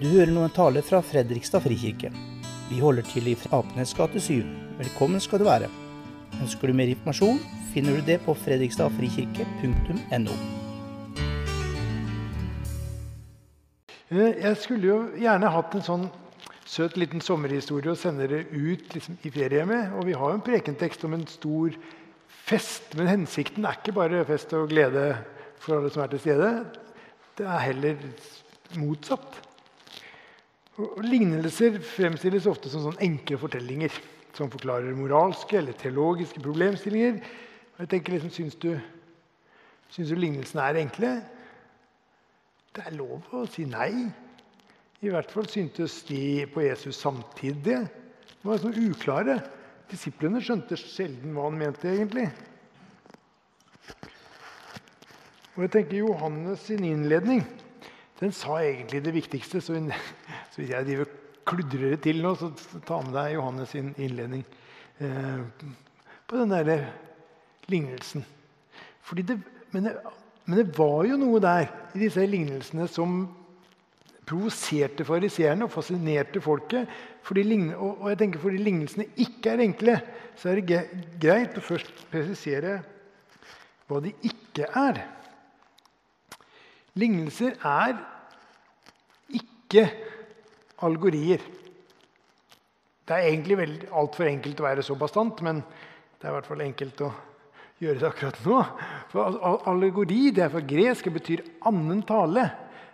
Du hører nå en tale fra Fredrikstad frikirke. Vi holder til i Apenes gate 7. Velkommen skal du være. Ønsker du mer informasjon, finner du det på fredrikstadfrikirke.no. Eh, Jeg skulle jo gjerne hatt en sånn søt liten sommerhistorie å sende dere ut liksom, i med. Og vi har jo en prekentekst om en stor fest, men hensikten er ikke bare fest og glede for alle som er til stede. Det er heller motsatt. Og Lignelser fremstilles ofte som sånn enkle fortellinger som forklarer moralske eller teologiske problemstillinger. Og jeg tenker liksom, Syns du, du lignelsene er enkle? Det er lov å si nei. I hvert fall syntes de på Jesus samtidig. De var sånn uklare. Disiplene skjønte sjelden hva han mente egentlig. Og jeg tenker Johannes sin innledning den sa egentlig det viktigste. Så, så hvis jeg driver kludrer det til nå, så ta med deg Johannes sin innledning eh, på den derre lignelsen. Det, men, det, men det var jo noe der i disse lignelsene som provoserte fariseerne og fascinerte folket. Fordi, og jeg tenker fordi lignelsene ikke er enkle, så er det greit å først presisere hva de ikke er. Lignelser er ikke algorier. Det er egentlig altfor enkelt å være så bastant, men det er i hvert fall enkelt å gjøre det akkurat nå. For Allegori det er fra gresk og betyr 'annen tale'.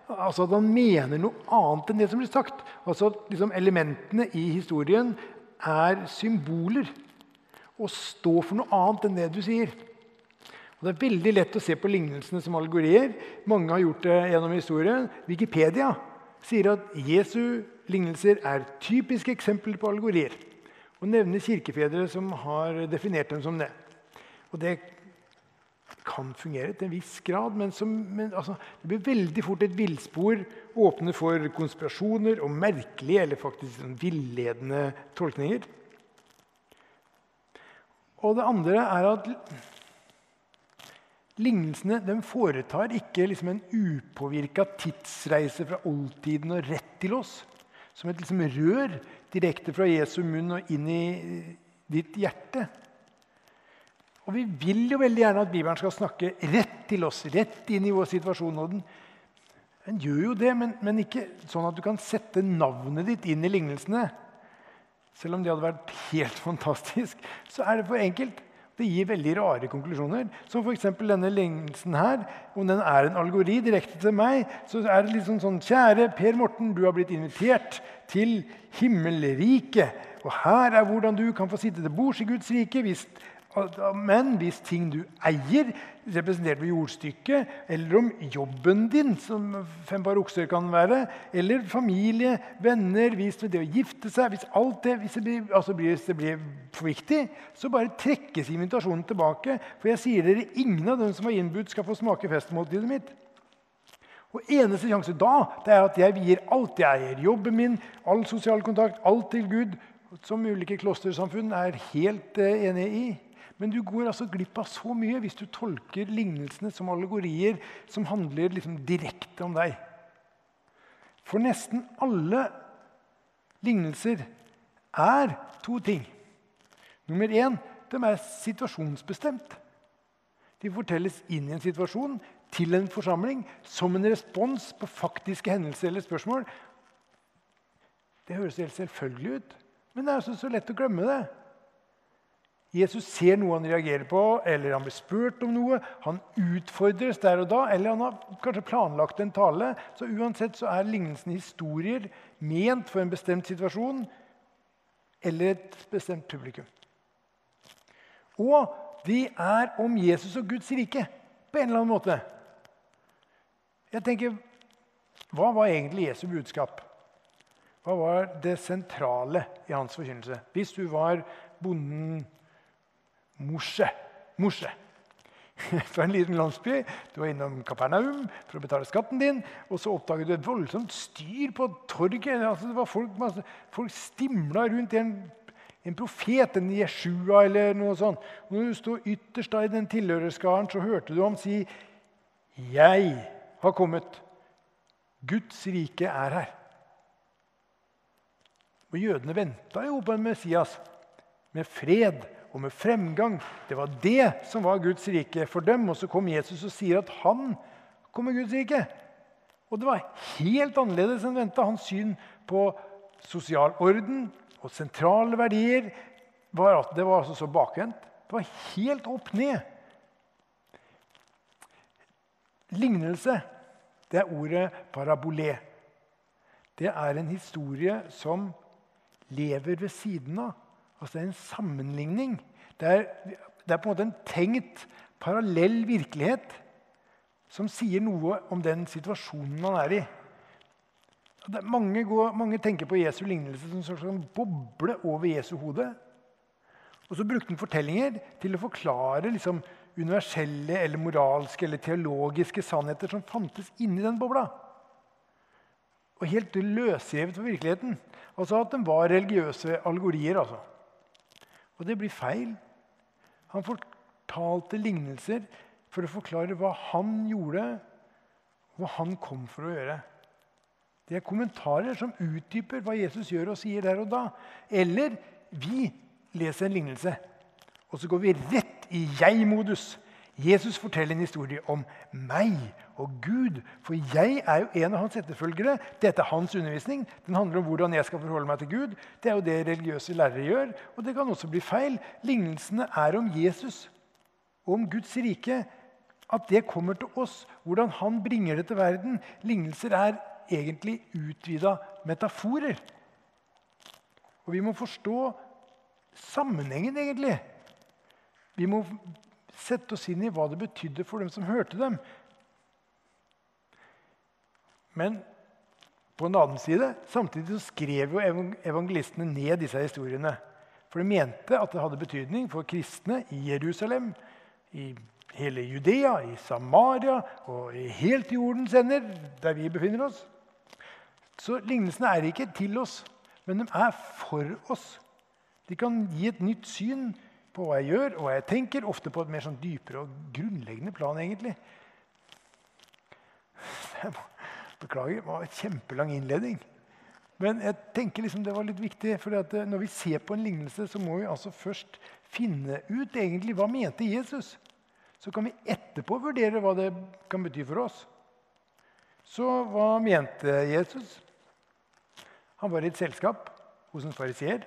Altså at Han mener noe annet enn det som blir sagt. Altså liksom Elementene i historien er symboler og står for noe annet enn det du sier. Og Det er veldig lett å se på lignelsene som allegorier. Mange har gjort det gjennom historien. Wikipedia sier at Jesu lignelser er typiske eksempler på allegorier. Og nevner kirkefedre som har definert dem som det. Og det kan fungere til en viss grad, men, som, men altså, det blir veldig fort et villspor. Åpne for konspirasjoner og merkelige eller faktisk sånn villedende tolkninger. Og det andre er at lignelsene de foretar ikke liksom en upåvirka tidsreise fra oldtiden og rett til oss. Som et liksom rør direkte fra Jesu munn og inn i ditt hjerte. Og vi vil jo veldig gjerne at Bibelen skal snakke rett til oss, rett inn i vår situasjon. og den, den gjør jo det, men, men, ikke sånn at du kan sette navnet ditt inn i lignelsene. Selv om det hadde vært helt fantastisk, så er det for enkelt. Det gir veldig rare konklusjoner. Som f.eks. denne lignelsen her. Om den er en algori direkte til meg, så er det liksom sånn Kjære Per Morten, du har blitt invitert til himmelriket. Og her er hvordan du kan få sitte til bords i Guds rike hvis men hvis ting du eier, representert ved jordstykket, eller om jobben din, som fem par okser kan være, eller familie, venner, hvis det å gifte seg Hvis alt det, hvis det, blir, altså blir, det blir for viktig, så bare trekkes invitasjonen tilbake. For jeg sier dere, ingen av dem som var innbudt, skal få smake festmåltidet mitt. Og Eneste sjanse da det er at jeg vier alt jeg eier. Jobben min, all sosial kontakt, alt til Gud. Som ulike klostersamfunn er helt enige enig i. Men du går altså glipp av så mye hvis du tolker lignelsene som allegorier som handler liksom direkte om deg. For nesten alle lignelser er to ting. Nummer én de er situasjonsbestemt. De fortelles inn i en situasjon, til en forsamling, som en respons på faktiske hendelser eller spørsmål. Det høres helt selvfølgelig ut, men det er altså så lett å glemme det. Jesus ser noe han reagerer på, eller han blir spurt om noe. Han utfordres der og da, eller han har kanskje planlagt en tale. Så uansett så er lignelsen historier ment for en bestemt situasjon eller et bestemt publikum. Og de er om Jesus og Guds rike på en eller annen måte. Jeg tenker, Hva var egentlig Jesu budskap? Hva var det sentrale i hans forkynnelse? Hvis du var bonden Morse. Mosje. Fra en liten landsby. Du var innom Kapernaum for å betale skatten din. Og så oppdaget du et voldsomt styr på torget. Altså, det var folk, masse, folk stimla rundt en, en profet, en Jeshua eller noe sånt. Og når du sto ytterst da i den tilhørerskaren, så hørte du ham si 'Jeg har kommet. Guds rike er her.' Og jødene venta jo på en Messias med fred og med fremgang. Det var det som var Guds rike for dem. Og så kom Jesus og sier at han kom med Guds rike. Og det var helt annerledes enn venta. Hans syn på sosial orden og sentrale verdier var at det var altså så bakvendt. Det var helt opp ned. Lignelse, det er ordet parabolé. Det er en historie som lever ved siden av. Altså Det er en sammenligning. Det er, det er på en måte en tenkt parallell virkelighet som sier noe om den situasjonen man er i. Mange, går, mange, tenker på Jesu lignelse som en slags boble over Jesu hode. Og så brukte han fortellinger til å forklare liksom, universelle eller moralske eller teologiske sannheter som fantes inni den bobla. Og helt løsrevet fra virkeligheten. Altså at de var religiøse algorier. altså. Og det blir feil. Han fortalte lignelser for å forklare hva han gjorde, og hva han kom for å gjøre. Det er kommentarer som utdyper hva Jesus gjør og sier der og da. Eller vi leser en lignelse, og så går vi rett i jeg-modus. Jesus forteller en historie om meg og Gud. For jeg er jo en av hans etterfølgere. Dette er hans undervisning. Den handler om hvordan jeg skal forholde meg til Gud. Det er jo det religiøse lærere gjør. Og det kan også bli feil. Lignelsene er om Jesus og om Guds rike. At det kommer til oss, hvordan han bringer det til verden. Lignelser er egentlig utvida metaforer. Og vi må forstå sammenhengen, egentlig. Vi må sette oss inn i hva det betydde for dem som hørte dem. Men på en annen side, samtidig så skrev jo evangelistene ned disse historiene. For de mente at det hadde betydning for kristne i Jerusalem, i hele Judea, i Samaria og helt til jordens ender, der vi befinner oss. Så lignelsene er ikke til oss, men de er for oss. De kan gi et nytt syn på hva jeg gjør og hva jeg tenker, ofte på et mer sånn dypere og grunnleggende plan. egentlig. Beklager, det var en kjempelang innledning. Men jeg tenker liksom det var litt viktig, for eh, når vi ser på en lignelse, så må vi altså først finne ut egentlig hva mente Jesus. Så kan vi etterpå vurdere hva det kan bety for oss. Så hva mente Jesus? Han var i et selskap hos en fariseer.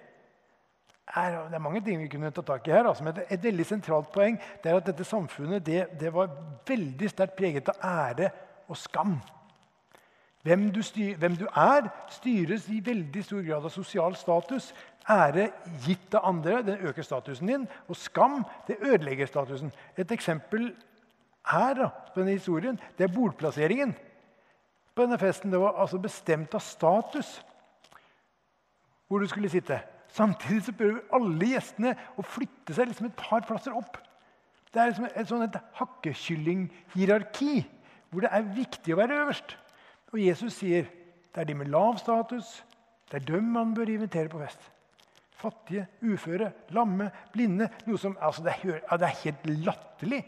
Det er mange ting vi kunne ta tak i her. Altså, men et, veldig sentralt poeng er at dette samfunnet det, det var veldig sterkt preget av ære og skam. Hvem du, styr, hvem du, er, styres i veldig stor grad av sosial status. Ære gitt av andre det øker statusen din, og skam det ødelegger statusen. Et eksempel her da, på denne historien det er bordplasseringen på denne festen. Det var altså bestemt av status hvor du skulle sitte. Samtidig så prøver alle gjestene å flytte seg liksom et par plasser opp. Det er liksom et, sånn et hakkekyllinghierarki hvor det er viktig å være øverst. Og Jesus sier det er de med lav status, det er dem man bør invitere på fest. Fattige, uføre, lamme, blinde. noe som, altså det, er, det er helt latterlig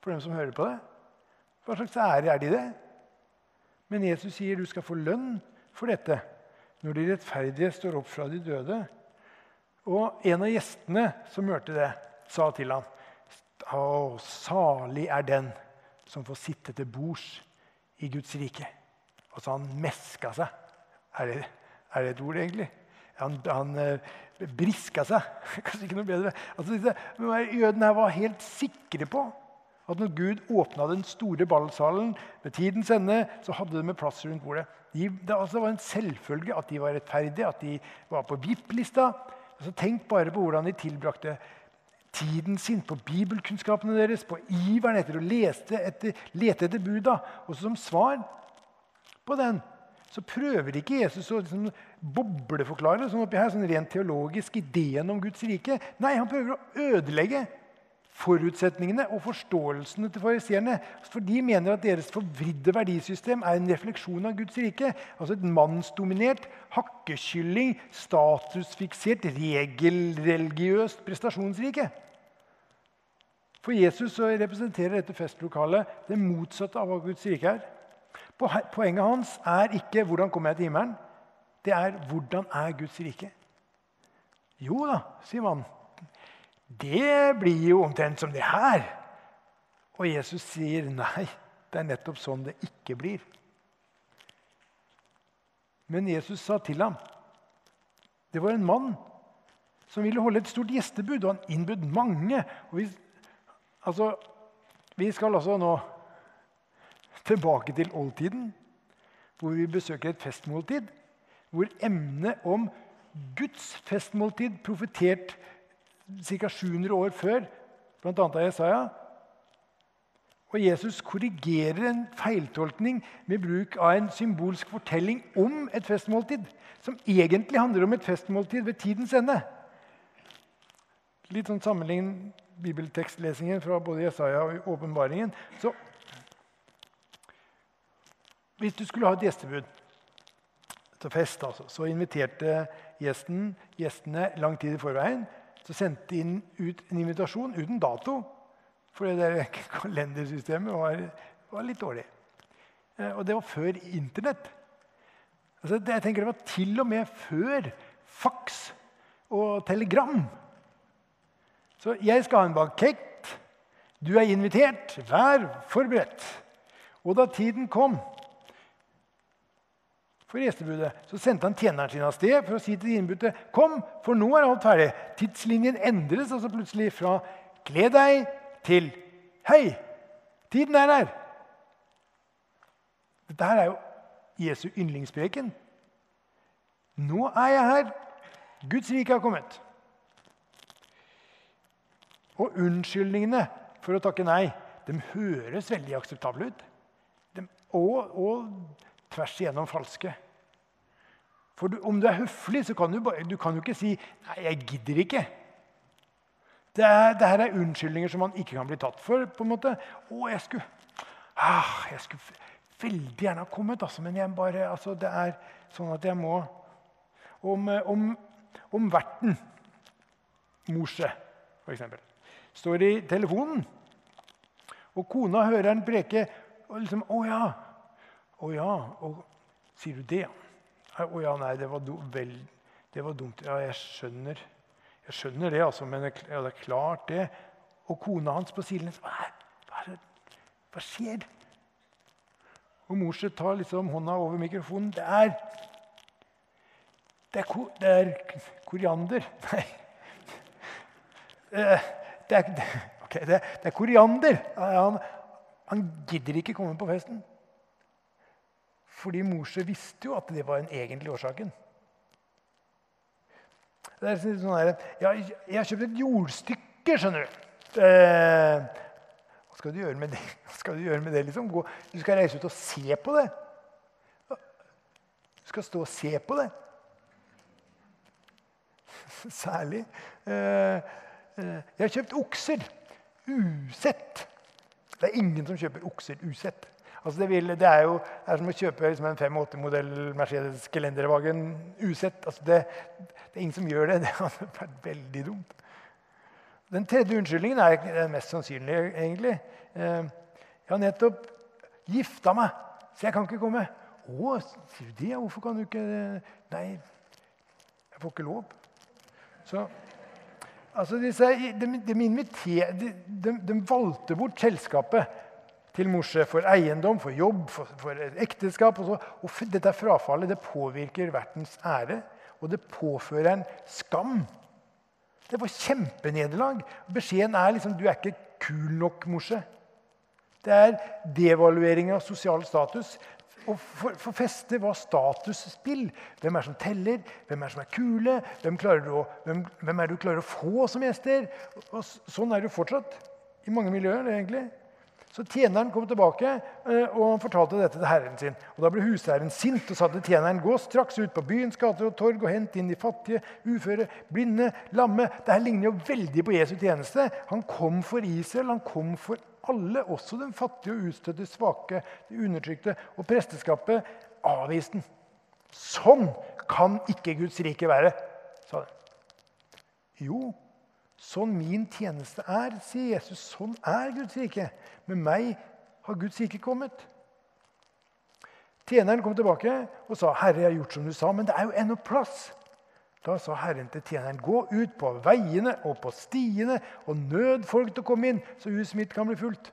for dem som hører på det. Hva slags ære er de det? Men Jesus sier du skal få lønn for dette når de rettferdige står opp fra de døde. Og en av gjestene som hørte det, sa til ham, Å, salig er den som får sitte til bords i Guds rike. Og så han meska seg. Er det, er det et ord, egentlig? Han, han uh, briska seg. Kanskje ikke noe bedre. Altså, disse, Jødene her var helt sikre på at når Gud åpna den store ballsalen ved tidens ende, så hadde de med plass rundt bordet. De, det altså var en selvfølge at de var rettferdige, at de var på VIP-lista. Altså, tenk bare på hvordan de tilbrakte tiden sin, på bibelkunnskapene deres, på iveren etter å lete etter, lete etter buda. Og som svar på den så prøver ikke Jesus å liksom bobleforklare sånn oppi her, sånn rent teologisk ideen om Guds rike. Nei, han prøver å ødelegge forutsetningene og forståelsene til fariseerne. For de mener at deres forvridde verdisystem er en refleksjon av Guds rike. Altså et mannsdominert, hakkekylling, statusfiksert, regelreligiøst prestasjonsrike. For Jesus representerer dette festlokalet det motsatte av hva Guds rike er. Poenget hans er ikke 'hvordan kommer jeg til himmelen'? det er hvordan er Guds rike? Jo da, sier man. Det blir jo omtrent som det her. Og Jesus sier nei, det er nettopp sånn det ikke blir. Men Jesus sa til ham Det var en mann som ville holde et stort gjestebud, og han innbød mange. Vi, altså, vi skal altså nå tilbake til oldtiden, hvor vi besøker et festmåltid. Hvor emnet om Guds festmåltid, profetert ca. 700 år før, bl.a. av Jesaja, og Jesus korrigerer en feiltolkning med bruk av en symbolsk fortelling om et festmåltid, som egentlig handler om et festmåltid ved tidens ende. Litt sånn Sammenlign bibeltekstlesingen fra både Jesaja og åpenbaringen. Så hvis du skulle ha et gjestebud til fest, altså, så inviterte gjesten, gjestene lang tid i forveien. Så sendte de ut en invitasjon uten dato. For det der kalendersystemet var, var litt dårlig. Eh, og det var før Internett. Altså, det, jeg tenker Det var til og med før faks og telegram. Så jeg skal ha en bakett. Du er invitert. Vær forberedt. Og da tiden kom for gjestebudet, så sendte han tjeneren sin av sted for å si til de innbudte Kom, for nå er alt ferdig. Tidslinjen endres altså plutselig fra kle deg' til 'Hei, tiden er her'. Dette her er jo Jesu yndlingspreken. Nå er jeg her. Guds rike har kommet. Og unnskyldningene for å takke nei de høres veldig akseptable ut. De, og, og, tvers igjennom falske. For du, om du er høflig, så kan du, du kan jo ikke si 'nei, jeg gidder ikke'. Det, er, det, her er unnskyldninger som man ikke kan bli tatt for. på en måte. Å, jeg skulle, ah, jeg skulle veldig gjerne ha kommet, altså, men jeg bare, altså, det er sånn at jeg må Om, om, om verten, Morse, f.eks., står i telefonen, og kona hører han preke og liksom 'Å ja. Å ja. Og, sier du det, ja? Å ja, nei, det var, vel, det var dumt. Ja, jeg skjønner. Jeg skjønner det, altså, men ja, det er klart, det. Og kona hans på sidelinjen hva, hva, hva skjer? Og morset tar liksom hånda over mikrofonen. Det er Det er, det er koriander. Nei. Eh, det er, okay, det, det er koriander. Han, han gidder ikke komme på festen. Fordi Morse visste jo at det var den egentlige årsaken. Det er sånn her, jeg, 'Jeg har kjøpt et jordstykke, skjønner du.' Eh, hva skal du gjøre med det? Skal Du gjøre med det liksom? Gå, du skal reise ut og se på det. Du skal stå og se på det. Særlig. Eh, eh, jeg har kjøpt okser usett. Det er ingen som kjøper okser usett. Altså det, vil, det, er jo det er som å kjøpe liksom en 580-modell Mercedes Gelenderwagen usett. Altså det, det, er ingen som gjør det. Det hadde vært veldig dumt. Den tredje unnskyldningen er den mest sannsynlige, egentlig. Eh, jeg har nettopp gifta meg, så jeg kan ikke komme. Å, sier du det? Hvorfor kan du ikke Nei, jeg får ikke lov. Så altså disse, de, de, de, de valgte bort selskapet til Morse for eiendom, for jobb, for, for ekteskap. Og, så. og dette frafallet det påvirker vertens ære, og det påfører en skam. Det var kjempenederlag. Beskjeden er liksom du er ikke kul nok, Morse. Det er devaluering av sosial status. Og for, for feste var statusspill. Hvem er som teller? Hvem er som er kule? Hvem, å, hvem, hvem er du klarer å få som gjester? Og sånn er det jo fortsatt i mange miljøer. egentlig. Så tjeneren kom tilbake eh, og han fortalte dette til herren sin. Og Da ble husherren sint og sa til tjeneren gå straks ut på byens gater og torg og hent inn de fattige, uføre, blinde, lamme. Dette ligner jo veldig på Jesu tjeneste. Han kom for Israel, han kom for alle, også den fattige og utstøtte, svake, de undertrykte. Og presteskapet avviste den. Sånn kan ikke Guds rike være, sa han. Jo, Sånn min tjeneste er, sier Jesus, sånn er Guds rike. Med meg har Guds rike kommet. Tjeneren kom tilbake og sa, 'Herre, jeg har gjort som du sa.' Men det er jo ennå plass. Da sa Herren til tjeneren, 'Gå ut på veiene og på stiene og nød folk til å komme inn, så huset mitt kan bli fullt.'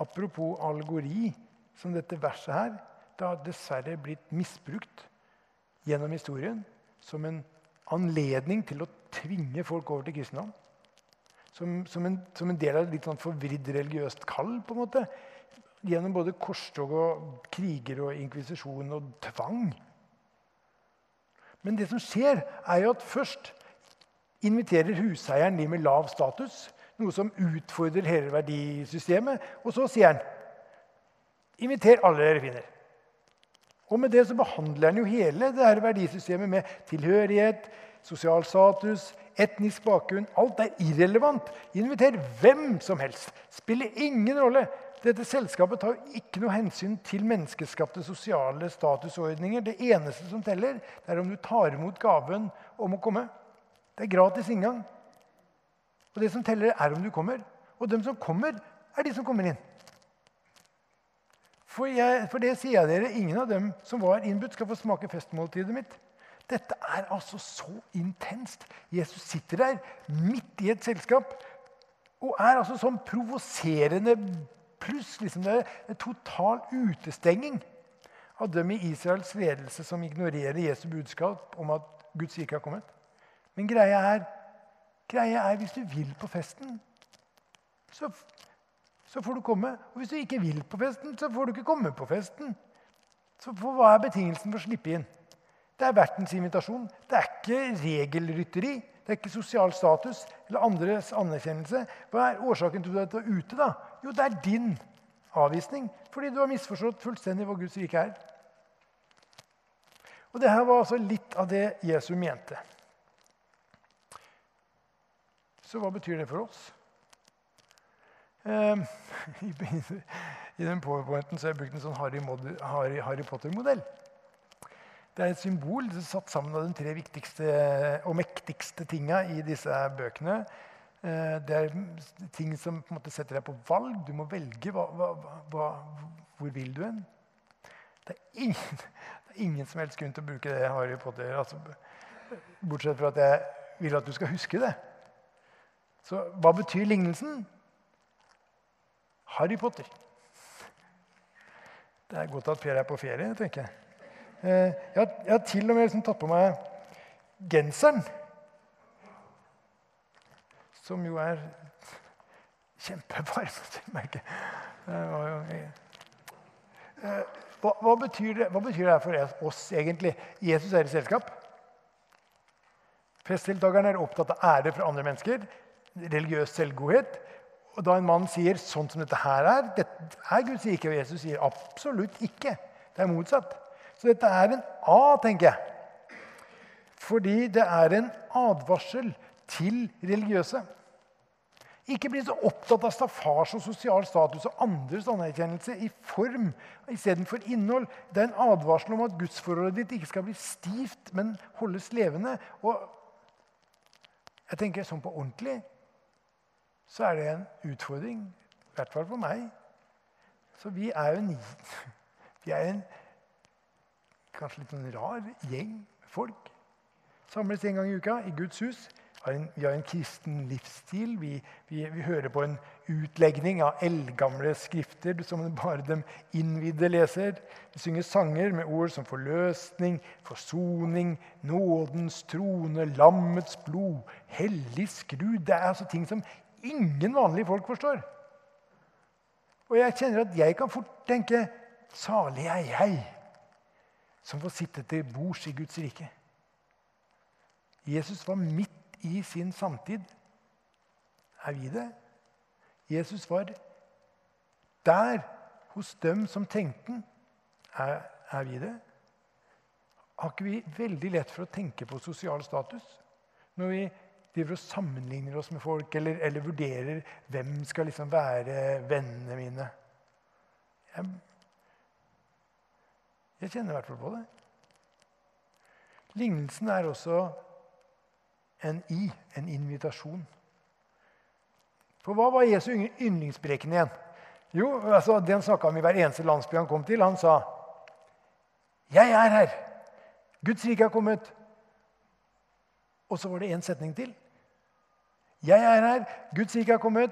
Apropos algori, som dette verset her, det har dessverre blitt misbrukt gjennom historien som en anledning til å tvinge folk over til kristendom. Som, som, en, som en, del av et litt sånn forvridd religiøst kall. på en måte, Gjennom både korstog og kriger og inkvisisjon og tvang. Men det som skjer, er jo at først inviterer huseieren de med lav status, noe som utfordrer hele verdisystemet. Og så sier han inviter alle dere finner. Og med det så behandler han jo hele det her verdisystemet med tilhørighet, sosial status, etnisk bakgrunn. Alt er irrelevant. Inviter hvem som helst. Spiller ingen rolle. Dette selskapet tar ikke noe hensyn til menneskeskapte sosiale statusordninger. Det eneste som teller, det er om du tar imot gaven om å komme. Det er gratis inngang. Og det som teller, er om du kommer. Og de som kommer, er de som kommer inn. For, jeg, for det sier jeg dere, ingen av dem som var innbudt, skal få smake festmåltidet mitt. Dette er altså så intenst. Jesus sitter der midt i et selskap og er altså sånn provoserende pluss. Liksom det er en total utestenging av dem i Israels ledelse som ignorerer Jesu budskap om at Guds rike har kommet. Men greia er, greia er hvis du vil på festen, så så får du komme. Og hvis du ikke vil på festen, så får du ikke komme på festen. Så Hva er betingelsen for å slippe inn? Det er vertens invitasjon. Det er ikke regelrytteri. Det er ikke sosial status eller andres anerkjennelse. Hva er årsaken til at du er ute? da? Jo, det er din avvisning. Fordi du har misforstått fullstendig hva Guds rike er. Og det her var altså litt av det Jesus mente. Så hva betyr det for oss? Ehm, I den powerpointen så har jeg brukt en sånn Harry, Harry Potter-modell. Det er et symbol satt sammen av de tre viktigste og mektigste tinga i disse bøkene. Eh, det er ting som på en måte setter deg på valg. Du må velge. Hva, hva, hva, hvor vil du hen? Det er, ingen, det er ingen som helst grunn til å bruke det Harry Potter. Altså, bortsett fra at jeg vil at du skal huske det. Så hva betyr lignelsen? Harry Potter. Det er godt at Per er på ferie, tenker jeg. Eh, jeg har, jeg har til og med liksom tatt på meg genseren. Som jo er kjempevarm. merker eh, hva, hva, betyr det, hva betyr det for oss egentlig? Jesus er i selskap. Festdeltakerne er opptatt av ære fra andre mennesker, religiøs selvgodhet. Og da en mann sier sånn som dette her er, dette er Guds rike, og Jesus sier absolutt ikke. Det er motsatt. Så dette er en A, tenker jeg. Fordi det er en advarsel til religiøse. Ikke bli så opptatt av staffasje og sosial status og andres anerkjennelse i form istedenfor innhold. Det er en advarsel om at gudsforholdet ditt ikke skal bli stivt, men holdes levende. Og jeg tenker sånn på ordentlig så er det en utfordring. I hvert fall for meg. Så vi er jo en, vi er en kanskje litt sånn rar gjeng folk. Samles en gang i uka i Guds hus. Vi har en kristen livsstil. Vi, vi, vi hører på en utlegning av eldgamle skrifter som bare de innvidde leser. Vi synger sanger med ord som forløsning, forsoning, nådens trone, lammets blod, hellig skrud. Det er altså ting som ingen vanlige folk forstår. Og jeg kjenner at jeg kan fort tenke salig er jeg som får sitte til bords i Guds rike. Jesus var midt i sin samtid. Er vi det? Jesus var der hos dem som tenkte den. Er, er vi det? Har ikke vi veldig lett for å tenke på sosial status når vi driver og sammenligner oss med folk eller, eller vurderer hvem skal liksom være vennene mine. Jeg, jeg kjenner i hvert fall på det. Lignelsen er også en i, en invitasjon. For hva var Jesu yndlingspreken igjen? Jo, altså Det han snakka om i hver eneste landsby han kom til, han sa 'Jeg er her. Guds rike er kommet.' Og så var det én setning til. 'Jeg er her. Guds rike er kommet.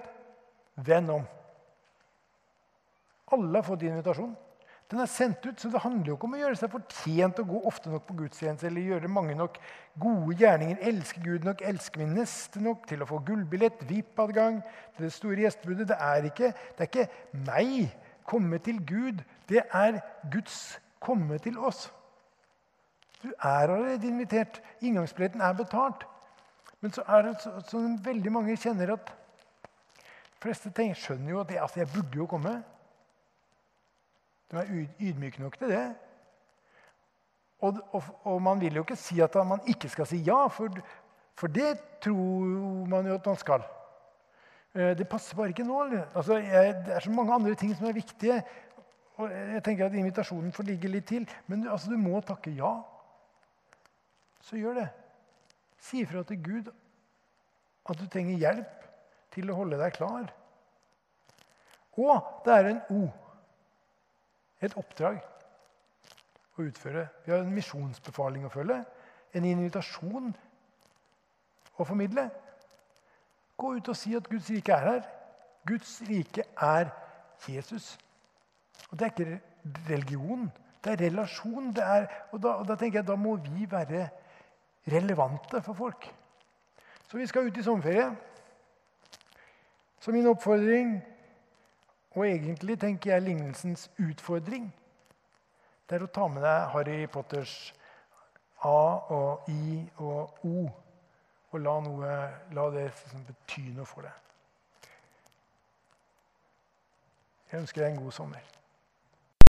Vend om.' Alle har fått invitasjon. Den er sendt ut, så det handler jo ikke om å gjøre seg fortjent og gå ofte nok på gudstjeneste eller gjøre mange nok gode gjerninger, elske Gud nok, elske min neste nok til å få gullbillett, VIP-adgang til det store gjestebudet. Det er ikke, det er ikke meg komme til Gud. Det er Guds komme til oss. Du er allerede invitert. Inngangsbilletten er betalt. Men så er det så, så veldig mange kjenner at De fleste tenker, skjønner jo at jeg, altså jeg burde jo komme. De er ydmyk nok til det. Og, og, og, man vil jo ikke si at man ikke skal si ja, for, for det tror man jo at man skal. Eh, det passer bare ikke nå. Altså, jeg, det er så mange andre ting som er viktige. Og jeg tenker at Invitasjonen får ligge litt til. Men altså, du må takke ja. Så gjør det. Si ifra til Gud at du trenger hjelp til å holde deg klar. Og det er en O. Et oppdrag å utføre. Vi har en misjonsbefaling å følge. En invitasjon å formidle. Gå ut og si at Guds rike er her. Guds rike er Jesus. Og Det er ikke religion, det er relasjon. Det er, og, da, og da tenker jeg da må vi være relevante for folk. Så vi skal ut i sommerferie. Så min oppfordring, og egentlig tenker jeg lignelsens utfordring, det er å ta med deg Harry Potters A og I og O, og la, noe, la det bety noe for deg. Jeg ønsker deg en god sommer.